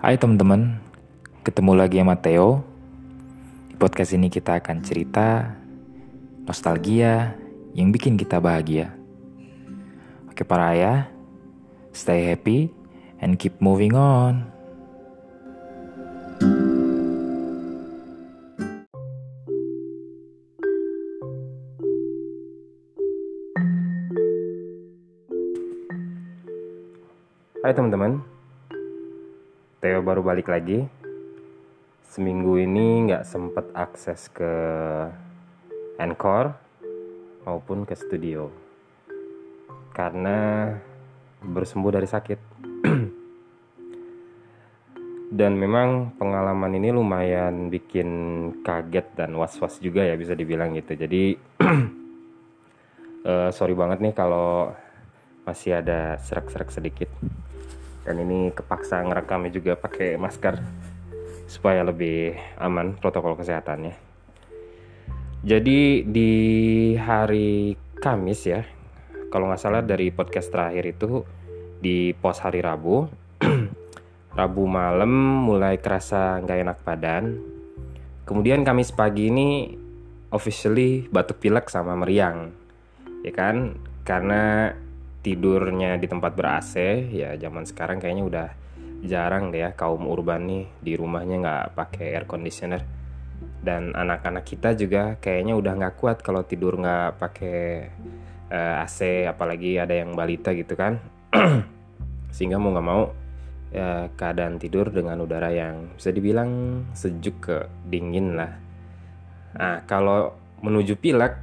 Hai teman-teman, ketemu lagi sama Theo. Di podcast ini kita akan cerita nostalgia yang bikin kita bahagia. Oke para ayah, stay happy and keep moving on. Hai teman-teman, Theo baru balik lagi. Seminggu ini nggak sempet akses ke Anchor maupun ke studio karena bersembuh dari sakit. dan memang pengalaman ini lumayan bikin kaget dan was-was juga ya bisa dibilang gitu. Jadi uh, sorry banget nih kalau masih ada serak-serak sedikit dan ini kepaksa ngerekamnya juga pakai masker supaya lebih aman protokol kesehatannya. Jadi di hari Kamis ya, kalau nggak salah dari podcast terakhir itu di pos hari Rabu, Rabu malam mulai kerasa nggak enak badan. Kemudian Kamis pagi ini officially batuk pilek sama meriang, ya kan? Karena tidurnya di tempat ber AC ya zaman sekarang kayaknya udah jarang deh ya kaum urban nih di rumahnya nggak pakai air conditioner. Dan anak-anak kita juga kayaknya udah nggak kuat kalau tidur nggak pakai uh, eh, AC apalagi ada yang balita gitu kan. Sehingga mau nggak mau ya, keadaan tidur dengan udara yang bisa dibilang sejuk ke dingin lah. Nah kalau menuju pilek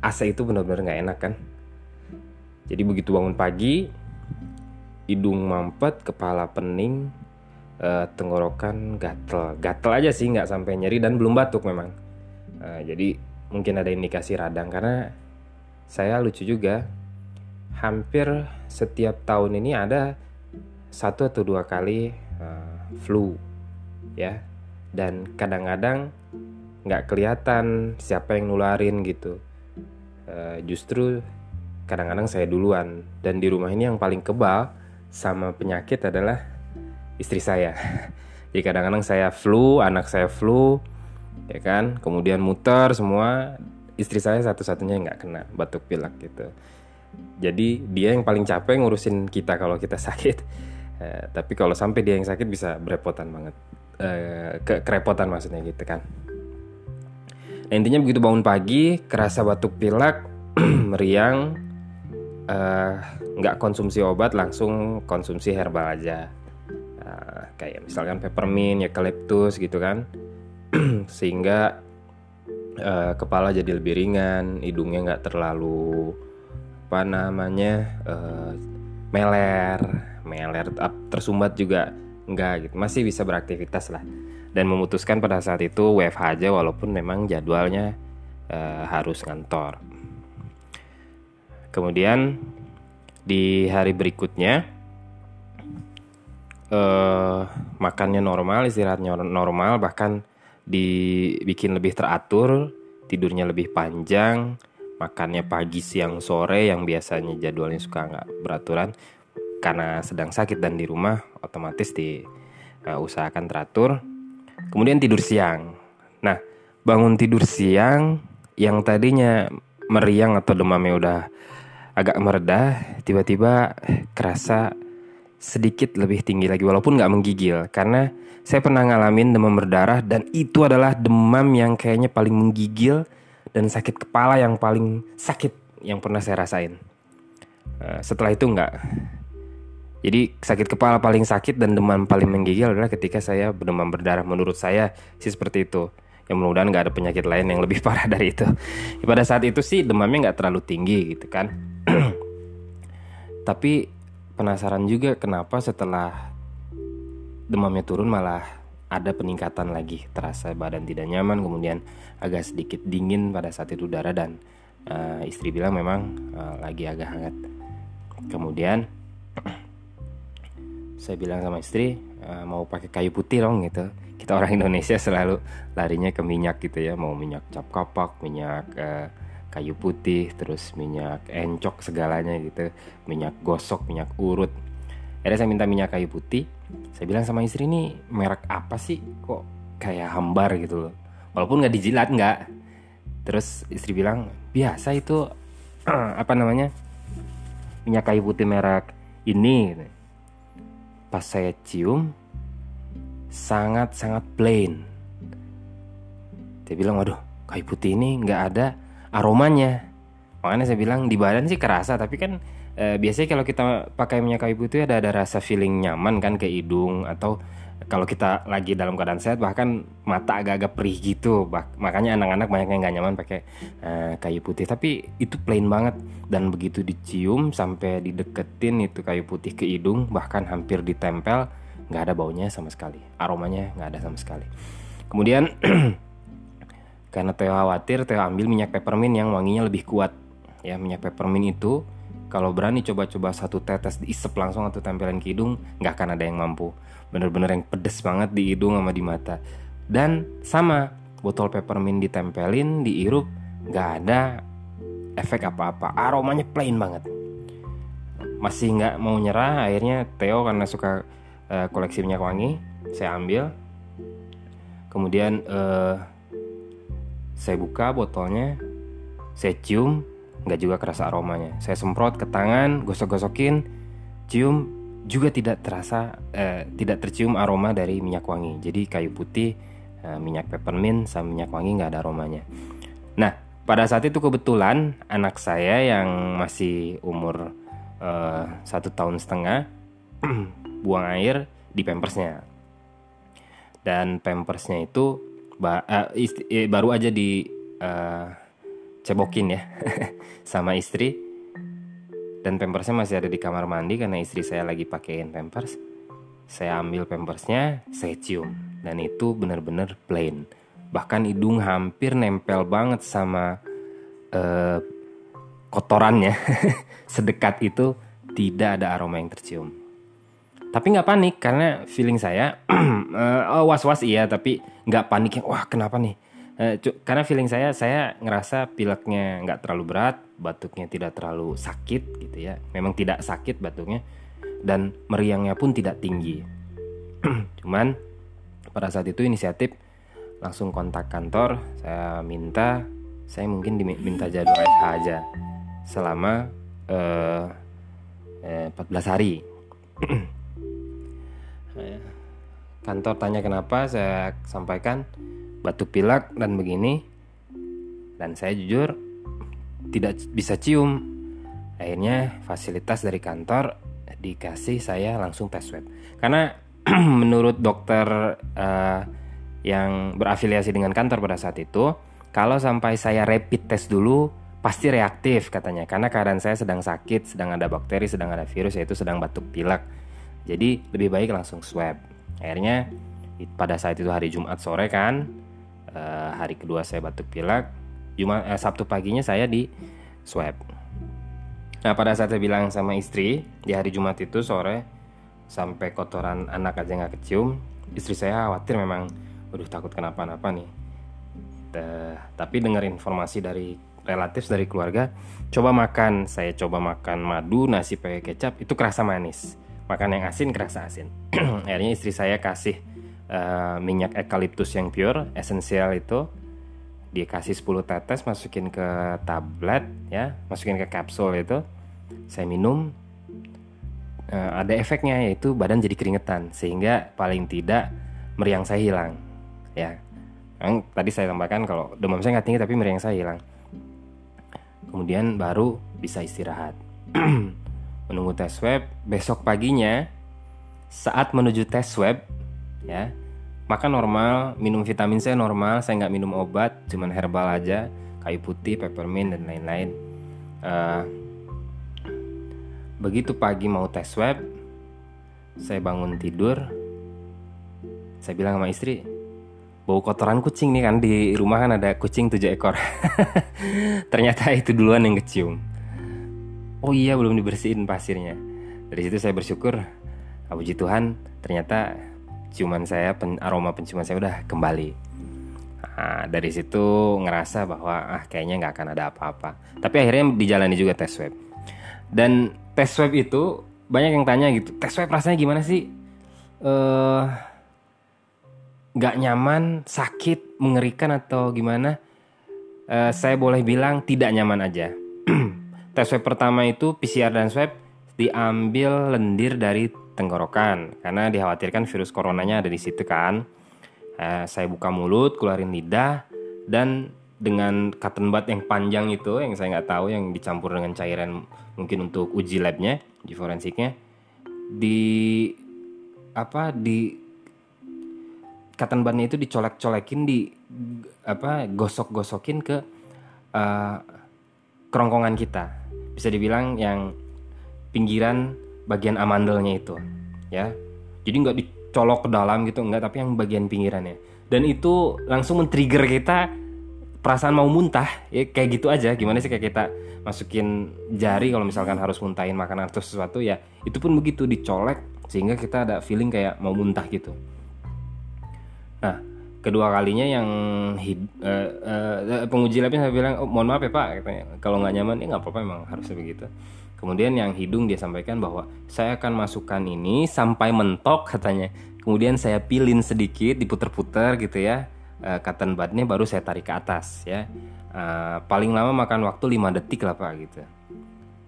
AC itu benar-benar nggak enak kan jadi begitu bangun pagi, hidung mampet, kepala pening, uh, tenggorokan gatel, gatel aja sih nggak sampai nyeri dan belum batuk memang. Uh, jadi mungkin ada indikasi radang karena saya lucu juga, hampir setiap tahun ini ada satu atau dua kali uh, flu, ya, dan kadang-kadang nggak kelihatan siapa yang nularin gitu. Uh, justru kadang-kadang saya duluan dan di rumah ini yang paling kebal sama penyakit adalah istri saya. Jadi kadang-kadang saya flu, anak saya flu, ya kan, kemudian muter semua, istri saya satu-satunya nggak kena batuk pilek gitu. Jadi dia yang paling capek ngurusin kita kalau kita sakit. Eh, tapi kalau sampai dia yang sakit bisa berepotan banget, eh, ke kerepotan maksudnya gitu kan. Nah, intinya begitu bangun pagi, kerasa batuk pilek, meriang, nggak uh, konsumsi obat langsung konsumsi herbal aja. Uh, kayak misalkan peppermint ya eucalyptus gitu kan. Sehingga uh, kepala jadi lebih ringan hidungnya nggak terlalu apa namanya uh, meler meler tersumbat juga nggak gitu. Masih bisa beraktivitas lah. Dan memutuskan pada saat itu WFH aja walaupun memang jadwalnya uh, harus ngantor Kemudian di hari berikutnya eh, makannya normal, istirahatnya normal, bahkan dibikin lebih teratur, tidurnya lebih panjang, makannya pagi, siang, sore yang biasanya jadwalnya suka nggak beraturan karena sedang sakit dan di rumah otomatis diusahakan uh, teratur. Kemudian tidur siang. Nah, bangun tidur siang yang tadinya meriang atau demamnya udah agak meredah, tiba-tiba kerasa sedikit lebih tinggi lagi walaupun nggak menggigil karena saya pernah ngalamin demam berdarah dan itu adalah demam yang kayaknya paling menggigil dan sakit kepala yang paling sakit yang pernah saya rasain. Uh, setelah itu nggak. Jadi sakit kepala paling sakit dan demam paling menggigil adalah ketika saya demam berdarah. Menurut saya sih seperti itu ya mudah-mudahan nggak ada penyakit lain yang lebih parah dari itu. Ya, pada saat itu sih demamnya nggak terlalu tinggi gitu kan. Tapi penasaran juga kenapa setelah demamnya turun malah ada peningkatan lagi terasa badan tidak nyaman kemudian agak sedikit dingin pada saat itu udara dan uh, istri bilang memang uh, lagi agak hangat. Kemudian saya bilang sama istri uh, mau pakai kayu putih dong gitu kita orang Indonesia selalu larinya ke minyak gitu ya. Mau minyak cap kapak minyak uh, kayu putih terus minyak encok segalanya gitu. Minyak gosok minyak urut. Akhirnya saya minta minyak kayu putih. Saya bilang sama istri ini merek apa sih? Kok kayak hambar gitu loh. Walaupun nggak dijilat nggak. Terus istri bilang biasa itu apa namanya minyak kayu putih merek ini. Pas saya cium sangat sangat plain. Dia bilang waduh kayu putih ini nggak ada aromanya. Makanya saya bilang di badan sih kerasa tapi kan e, biasanya kalau kita pakai minyak kayu putih ada ada rasa feeling nyaman kan ke hidung atau kalau kita lagi dalam keadaan sehat bahkan mata agak-agak perih gitu. Bah, makanya anak-anak banyak yang nggak nyaman pakai uh, kayu putih. Tapi itu plain banget. Dan begitu dicium sampai dideketin itu kayu putih ke hidung bahkan hampir ditempel nggak ada baunya sama sekali. Aromanya nggak ada sama sekali. Kemudian karena Theo khawatir Theo ambil minyak peppermint yang wanginya lebih kuat. Ya minyak peppermint itu kalau berani coba-coba satu tetes diisep langsung atau tempelin ke hidung nggak akan ada yang mampu. Bener-bener yang pedes banget di hidung sama di mata. Dan sama botol peppermint ditempelin diirup nggak ada efek apa-apa. Aromanya plain banget. Masih nggak mau nyerah akhirnya Theo karena suka uh, koleksi minyak wangi saya ambil. Kemudian uh, saya buka botolnya saya cium nggak juga kerasa aromanya. Saya semprot ke tangan gosok-gosokin cium juga tidak terasa uh, tidak tercium aroma dari minyak wangi. Jadi kayu putih uh, minyak peppermint sama minyak wangi nggak ada aromanya. Nah pada saat itu kebetulan anak saya yang masih umur satu tahun setengah buang air di pampersnya. Dan pampersnya itu ba uh, istri, eh, baru aja di uh, ya sama istri. Dan pampersnya masih ada di kamar mandi karena istri saya lagi pakein pampers. Saya ambil pampersnya saya cium. Dan itu benar-benar plain. Bahkan hidung hampir nempel banget sama uh, kotorannya. Sedekat itu tidak ada aroma yang tercium tapi nggak panik karena feeling saya uh, oh, was was iya tapi nggak panik wah kenapa nih? Uh, karena feeling saya saya ngerasa pileknya nggak terlalu berat batuknya tidak terlalu sakit gitu ya. Memang tidak sakit batuknya dan meriangnya pun tidak tinggi. Cuman pada saat itu inisiatif langsung kontak kantor saya minta saya mungkin diminta jadwal FH aja selama uh, eh, 14 hari kantor tanya kenapa saya sampaikan batuk pilek dan begini. Dan saya jujur tidak bisa cium. Akhirnya fasilitas dari kantor dikasih saya langsung tes swab. Karena menurut dokter uh, yang berafiliasi dengan kantor pada saat itu kalau sampai saya rapid test dulu pasti reaktif katanya. Karena keadaan saya sedang sakit sedang ada bakteri sedang ada virus yaitu sedang batuk pilek jadi lebih baik langsung swab. Akhirnya pada saat itu hari Jumat sore kan, uh, hari kedua saya batuk pilek. Jumat eh, Sabtu paginya saya di swab. Nah pada saat saya bilang sama istri di hari Jumat itu sore sampai kotoran anak aja nggak kecium, istri saya khawatir memang, waduh takut kenapa-napa nih. Uh, tapi dengar informasi dari relatif dari keluarga, coba makan, saya coba makan madu nasi pakai kecap itu kerasa manis makan yang asin kerasa asin. Akhirnya istri saya kasih uh, minyak eukaliptus yang pure esensial itu. Dia kasih 10 tetes masukin ke tablet ya masukin ke kapsul itu. Saya minum. Uh, ada efeknya yaitu badan jadi keringetan sehingga paling tidak meriang saya hilang ya. Yang tadi saya tambahkan kalau demam saya nggak tinggi tapi meriang saya hilang. Kemudian baru bisa istirahat menunggu tes swab besok paginya. Saat menuju tes swab ya makan normal minum vitamin C normal saya nggak minum obat cuman herbal aja kayu putih peppermint dan lain-lain. Uh, begitu pagi mau tes swab saya bangun tidur saya bilang sama istri bau kotoran kucing nih kan di rumah kan ada kucing tujuh ekor. Ternyata itu duluan yang kecium oh iya belum dibersihin pasirnya. Dari situ saya bersyukur puji Tuhan ternyata ciuman saya pen, aroma penciuman saya udah kembali. Nah, dari situ ngerasa bahwa ah kayaknya nggak akan ada apa-apa. Tapi akhirnya dijalani juga tes swab. Dan tes swab itu banyak yang tanya gitu tes swab rasanya gimana sih? Eh nggak nyaman sakit mengerikan atau gimana? Eh, saya boleh bilang tidak nyaman aja tes swab pertama itu PCR dan swab diambil lendir dari tenggorokan karena dikhawatirkan virus coronanya ada di situ kan. Eh, saya buka mulut keluarin lidah dan dengan cotton bud yang panjang itu yang saya nggak tahu yang dicampur dengan cairan mungkin untuk uji labnya uji forensiknya di apa di cotton budnya itu dicolek-colekin di apa gosok-gosokin ke eh, kerongkongan kita bisa dibilang yang pinggiran bagian amandelnya itu ya. Jadi nggak dicolok ke dalam gitu nggak tapi yang bagian pinggirannya. Dan itu langsung men-trigger kita perasaan mau muntah ya kayak gitu aja. Gimana sih kayak kita masukin jari kalau misalkan harus muntahin makanan atau sesuatu ya itu pun begitu dicolek sehingga kita ada feeling kayak mau muntah gitu. Nah kedua kalinya yang hid, eh, eh, penguji labnya saya bilang oh, mohon maaf ya pak katanya. Kalau nggak nyaman ya nggak apa-apa memang harusnya begitu. Kemudian yang hidung dia sampaikan bahwa saya akan masukkan ini sampai mentok katanya. Kemudian saya pilin sedikit diputer-puter gitu ya eh, cotton baru saya tarik ke atas ya. Eh, paling lama makan waktu 5 detik lah pak gitu.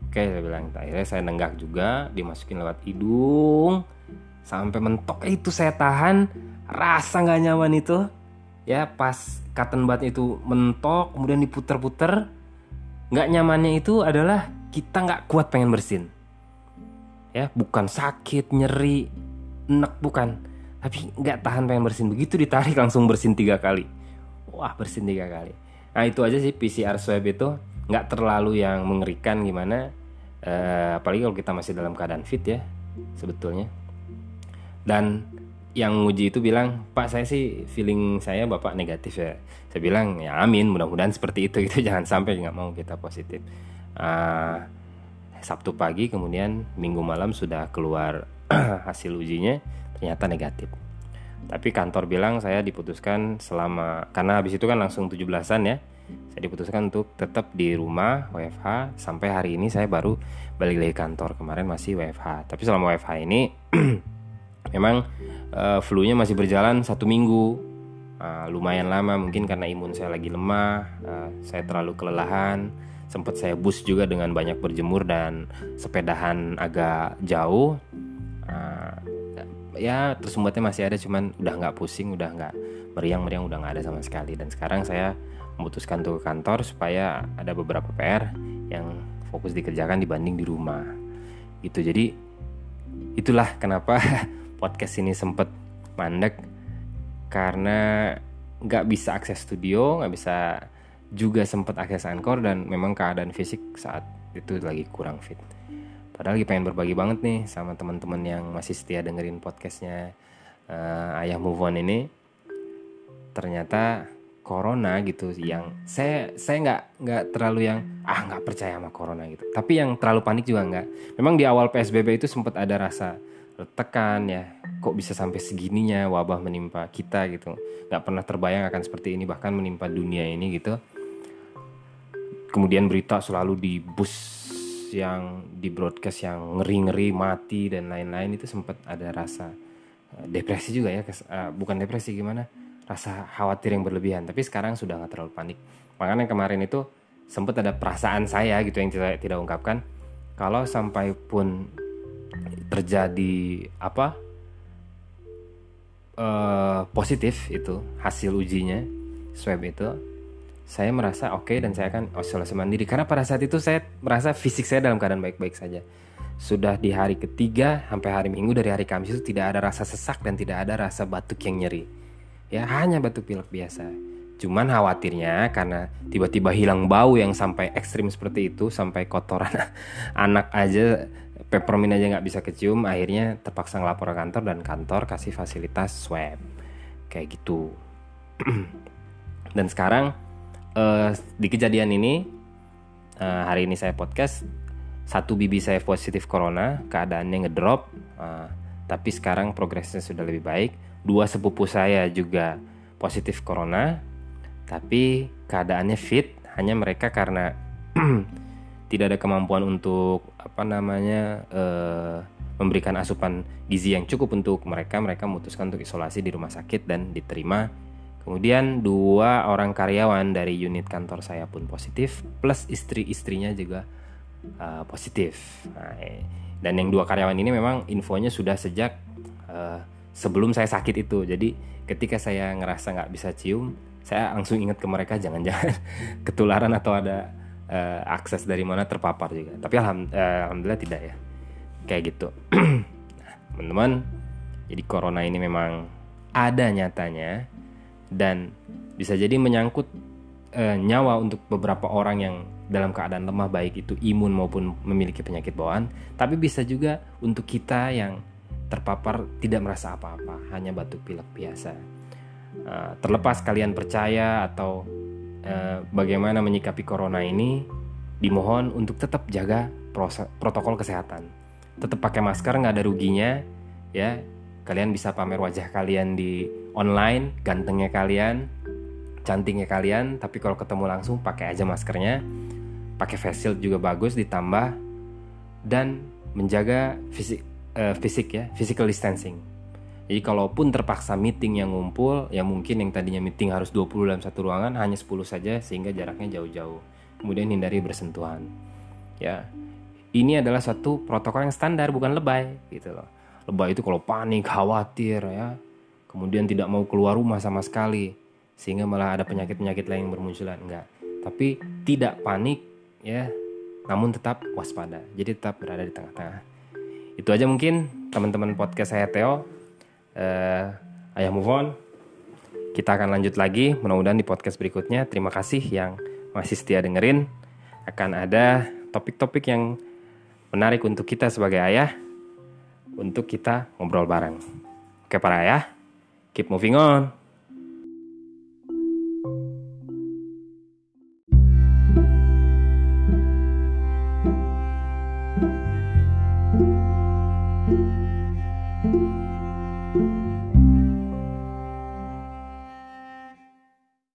Oke saya bilang akhirnya saya nenggak juga dimasukin lewat hidung sampai mentok. Itu saya tahan rasa nggak nyaman itu. Ya pas cotton bud itu mentok kemudian diputer-puter nggak nyamannya itu adalah kita nggak kuat pengen bersin. Ya bukan sakit nyeri enek bukan. Tapi nggak tahan pengen bersin. Begitu ditarik langsung bersin tiga kali. Wah bersin tiga kali. Nah itu aja sih PCR swab itu. Nggak terlalu yang mengerikan gimana. Eh, apalagi kalau kita masih dalam keadaan fit ya sebetulnya. Dan yang nguji itu bilang pak saya sih feeling saya bapak negatif ya. Saya bilang ya amin mudah-mudahan seperti itu. Gitu jangan sampai nggak mau kita positif. Ah, Sabtu pagi kemudian Minggu malam sudah keluar hasil ujinya ternyata negatif. Tapi kantor bilang saya diputuskan selama karena habis itu kan langsung 17-an ya saya diputuskan untuk tetap di rumah WFH sampai hari ini saya baru balik lagi kantor kemarin masih WFH tapi selama WFH ini memang eh, flu-nya masih berjalan satu minggu. Ah, lumayan lama mungkin karena imun saya lagi lemah ah, saya terlalu kelelahan. Sempat saya bus juga dengan banyak berjemur dan sepedahan agak jauh. Ah, ya tersumbatnya masih ada cuman udah nggak pusing udah nggak meriang meriang udah nggak ada sama sekali. Dan sekarang saya memutuskan untuk ke kantor supaya ada beberapa PR yang fokus dikerjakan dibanding di rumah. Gitu. Jadi itulah kenapa podcast ini sempet mandek karena nggak bisa akses studio nggak bisa juga sempat akses Anchor dan memang keadaan fisik saat itu lagi kurang fit. Padahal lagi pengen berbagi banget nih sama teman-teman yang masih setia dengerin podcastnya eh, Ayah Move On ini. Ternyata corona gitu yang saya saya nggak nggak terlalu yang ah nggak percaya sama corona gitu. Tapi yang terlalu panik juga nggak. Memang di awal PSBB itu sempat ada rasa tekan ya. Kok bisa sampai segininya wabah menimpa kita gitu. Nggak pernah terbayang akan seperti ini bahkan menimpa dunia ini gitu. Kemudian berita selalu di bus yang di broadcast yang ngeri-ngeri mati dan lain-lain itu sempat ada rasa eh, depresi juga ya. Eh, bukan depresi gimana? Rasa khawatir yang berlebihan. Tapi sekarang sudah nggak terlalu panik. Makanya kemarin itu sempat ada perasaan saya gitu yang tidak tidak ungkapkan. Kalau sampai pun terjadi apa eh, positif itu hasil ujinya swab itu saya merasa oke dan saya akan isolasi mandiri. Karena pada saat itu saya merasa fisik saya dalam keadaan baik-baik saja. Sudah di hari ketiga sampai hari minggu dari hari Kamis itu tidak ada rasa sesak dan tidak ada rasa batuk yang nyeri. Ya hanya batuk pilek biasa cuman khawatirnya karena tiba-tiba hilang bau yang sampai ekstrim seperti itu sampai kotoran anak aja peppermint aja nggak bisa kecium akhirnya terpaksa ngelapor ke kantor dan kantor kasih fasilitas swab. Kayak gitu. Dan sekarang eh, di kejadian ini eh, hari ini saya podcast satu bibi saya positif corona keadaannya ngedrop eh, tapi sekarang progresnya sudah lebih baik. Dua sepupu saya juga positif corona tapi keadaannya fit hanya mereka karena tidak ada kemampuan untuk apa namanya uh, memberikan asupan gizi yang cukup untuk mereka. Mereka memutuskan untuk isolasi di rumah sakit dan diterima. Kemudian dua orang karyawan dari unit kantor saya pun positif plus istri-istrinya juga uh, positif. Nah, eh, dan yang dua karyawan ini memang infonya sudah sejak uh, sebelum saya sakit itu. Jadi ketika saya ngerasa nggak bisa cium saya langsung ingat ke mereka jangan-jangan ketularan atau ada uh, akses dari mana terpapar juga. Tapi alham, uh, alhamdulillah tidak ya. Kayak gitu. Teman-teman jadi corona ini memang ada nyatanya dan bisa jadi menyangkut uh, nyawa untuk beberapa orang yang dalam keadaan lemah baik itu imun maupun memiliki penyakit bawaan. Tapi bisa juga untuk kita yang terpapar tidak merasa apa-apa hanya batuk pilek biasa uh, terlepas kalian percaya atau uh, bagaimana menyikapi corona ini dimohon untuk tetap jaga protokol kesehatan. Tetap pakai masker nggak ada ruginya ya. Kalian bisa pamer wajah kalian di online gantengnya kalian cantiknya kalian tapi kalau ketemu langsung pakai aja maskernya. Pakai face shield juga bagus ditambah dan menjaga fisik uh, fisik ya physical distancing jadi kalaupun terpaksa meeting yang ngumpul ya mungkin yang tadinya meeting harus 20 dalam satu ruangan hanya 10 saja sehingga jaraknya jauh-jauh. Kemudian hindari bersentuhan. Ya ini adalah satu protokol yang standar bukan lebay gitu loh. Lebay itu kalau panik khawatir ya. Kemudian tidak mau keluar rumah sama sekali sehingga malah ada penyakit-penyakit lain yang bermunculan. Enggak. Tapi tidak panik ya. Namun tetap waspada. Jadi tetap berada di tengah-tengah. Itu aja mungkin teman-teman podcast saya Theo uh, ayah move on kita akan lanjut lagi mudah-mudahan di podcast berikutnya terima kasih yang masih setia dengerin akan ada topik-topik yang menarik untuk kita sebagai ayah untuk kita ngobrol bareng. Oke para ayah, keep moving on.